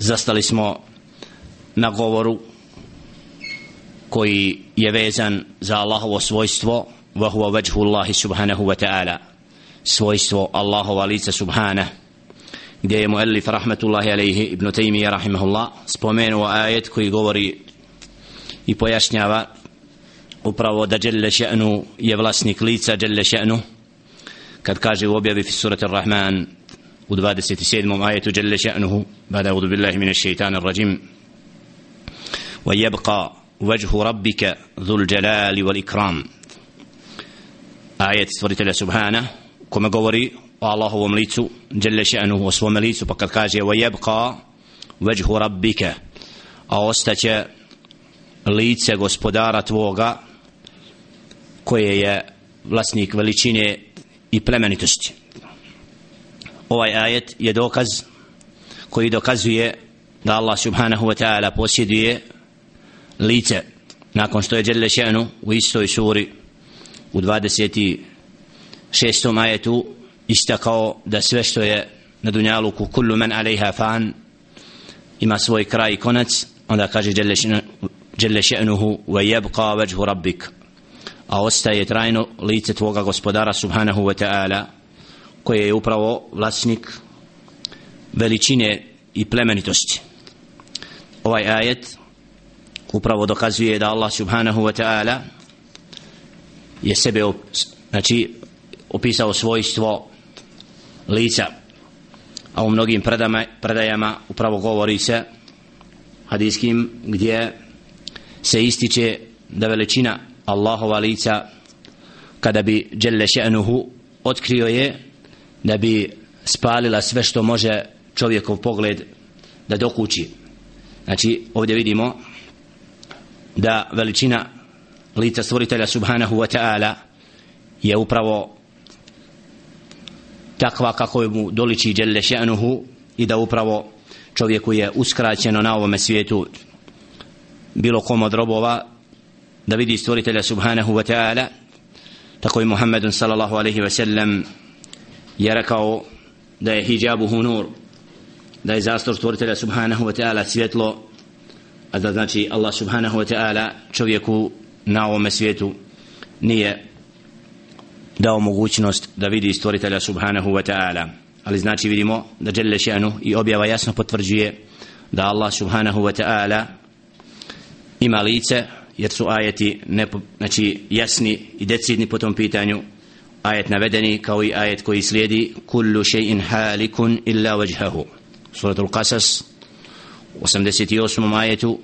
zastali smo na govoru koji je vezan za Allahovo svojstvo wa huwa wajhu Allahi subhanahu wa ta'ala. Svojstvo Allahova lica subhana gdje je muallif rahmatullahi alaihi ibn Taymiyyah rahimahullah spomenuo ajet koji govori i pojašnjava upravo da Jelle še'nu je vlasnik lica Jelle še'nu. Kad kaže u objavi fi surati Rahman u 27. ajetu Jelle še'nuhu bada udu billahi min šeitan rajim wa yabqa wajhu rabbika dhul jalali wal ikram ajet stvoritelja subhana kome govori o Allahovom licu Jelle še'nuhu o svome licu pa kad kaže wa yabqa wajhu rabbika a ostaće lice gospodara tvoga koje je vlasnik veličine i plemenitosti. Ovaj ajet je dokaz koji dokazuje da Allah subhanahu wa ta'ala posjeduje lice nakon što je Đerle še'nu u istoj suri u 26. ajetu istakao da sve što je na dunjaluku kullu men alejha fan ima svoj kraj i konac onda kaže Đerle še'nuhu wa jebqa veđhu rabbik a ostaje trajno lice tvoga gospodara subhanahu wa ta'ala koje je upravo vlasnik veličine i plemenitosti. Ovaj ajet upravo dokazuje da Allah subhanahu wa ta'ala je sebe znači opisao svojstvo lica. A u mnogim predama, predajama upravo govori se hadijskim gdje se ističe da veličina Allahova lica kada bi Jelle še'nuhu otkrio je da bi spalila sve što može čovjekov pogled da dokući. Znači ovdje vidimo da veličina lica stvoritelja subhanahu wa ta'ala je upravo takva kako mu doliči djelle še'nuhu i da upravo čovjeku je uskraćeno na ovome svijetu bilo kom od robova da vidi stvoritelja subhanahu wa ta'ala tako i Muhammedun sallallahu alaihi wa sallam je rekao da je hijabuhu nur da je zastor stvoritelja subhanahu wa ta'ala svjetlo a da znači Allah subhanahu wa ta'ala čovjeku na ovome svijetu nije dao mogućnost da vidi stvoritelja subhanahu wa ta'ala. Ali znači vidimo da Jelle še'nu i objava jasno potvrđuje da Allah subhanahu wa ta'ala ima lice jer su ajeti ne, znači jasni i decidni po tom pitanju ajet navedeni kao i ajet koji slijedi kullu shay'in halikun illa wajhahu suratul qasas 88. ajetu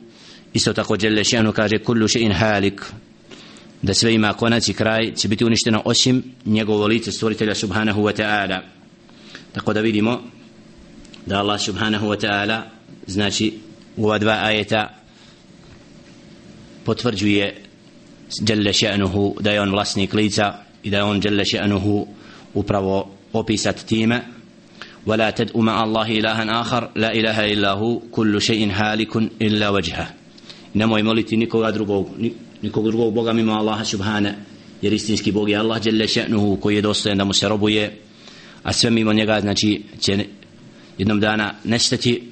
isto tako dželle Šanu kaže kullu shay'in halik da sve ima konac i kraj će biti uništeno osim njegovo lice stvoritelja subhanahu wa ta'ala tako da vidimo da Allah subhanahu wa ta'ala znači u ova dva ajeta potvrđuje dželle šanuhu da je on vlasnik lica i da je on Jelle še'nuhu upravo opisat time ولا تدعو مع الله إلها آخر لا إله إلا هو كل شيء هالك إلا وجهه nemoj moliti nikoga drugog nikoga drugog Boga mimo Allaha subhana jer istinski Bog je Allah dželle še'nuhu koji je dostojan da mu se robuje a sve mimo njega znači će jednom dana nestati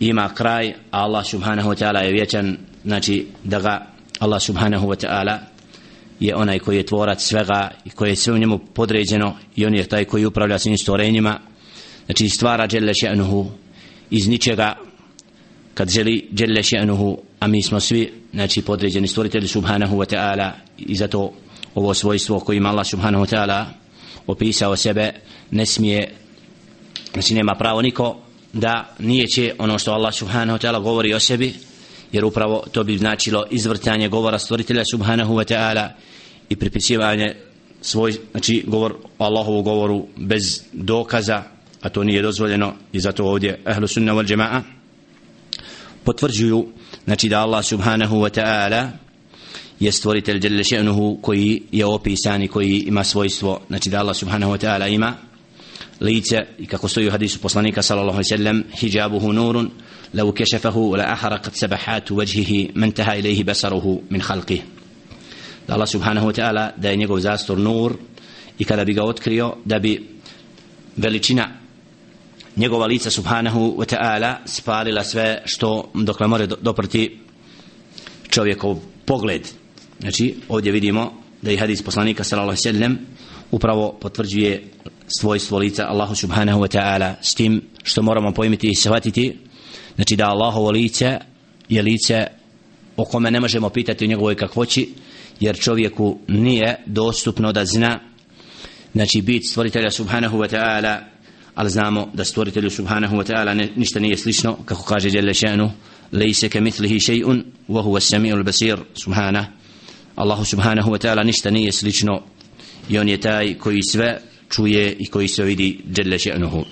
ima kraj a Allah subhanahu wa ta'ala je vječan znači da ga Allah subhanahu wa ta'ala je onaj koji je tvorac svega i koji je sve u njemu podređeno i on je taj koji upravlja svim stvorenjima. Znači stvara Đelle še'nuhu iz ničega. Kad želi Đelle še'nuhu a mi smo svi znači podređeni stvoritelji subhanahu wa ta'ala i zato ovo svojstvo koji ima Allah subhanahu wa ta'ala opisao sebe ne smije znači nema pravo niko da nije će ono što Allah subhanahu wa ta'ala govori o sebi jer upravo to bi značilo izvrtanje govora stvoritelja subhanahu wa ta'ala i pripisivanje svoj, znači govor Allahovu govoru bez dokaza a to nije dozvoljeno i zato ovdje ahlu sunna wal jama'a potvrđuju znači da Allah subhanahu wa ta'ala je stvoritelj jelle še'nuhu koji je opisan i koji ima svojstvo znači da Allah subhanahu wa ta'ala ima lice i kako stoji u hadisu poslanika sallallahu alaihi sallam hijabuhu nurun لو كشفه لأحرقت سبحات وجهه ما انتهى إليه بصره من خلقه الله سبحانه وتعالى da je njegov zastor nur i kada bi ga otkrio da bi veličina njegova lica subhanahu wa ta'ala spalila sve što dokle more doprti čovjekov pogled znači ovdje vidimo da je hadis poslanika sallallahu alejhi ve sellem upravo potvrđuje svojstvo lica Allahu subhanahu wa ta'ala s tim što moramo pojmiti i shvatiti znači da Allahovo lice je lice o kome ne možemo pitati o njegovoj kakvoći jer čovjeku nije dostupno da zna znači bit stvoritelja subhanahu wa ta'ala ali znamo da stvoritelju subhanahu wa ta'ala ništa nije slično kako kaže Đele še'nu lejse ke mitlihi še'un wa huwa sami'ul basir subhana. Allahu subhanahu wa ta'ala ništa nije slično i on je taj koji sve čuje i koji sve vidi Đele še'nuhu.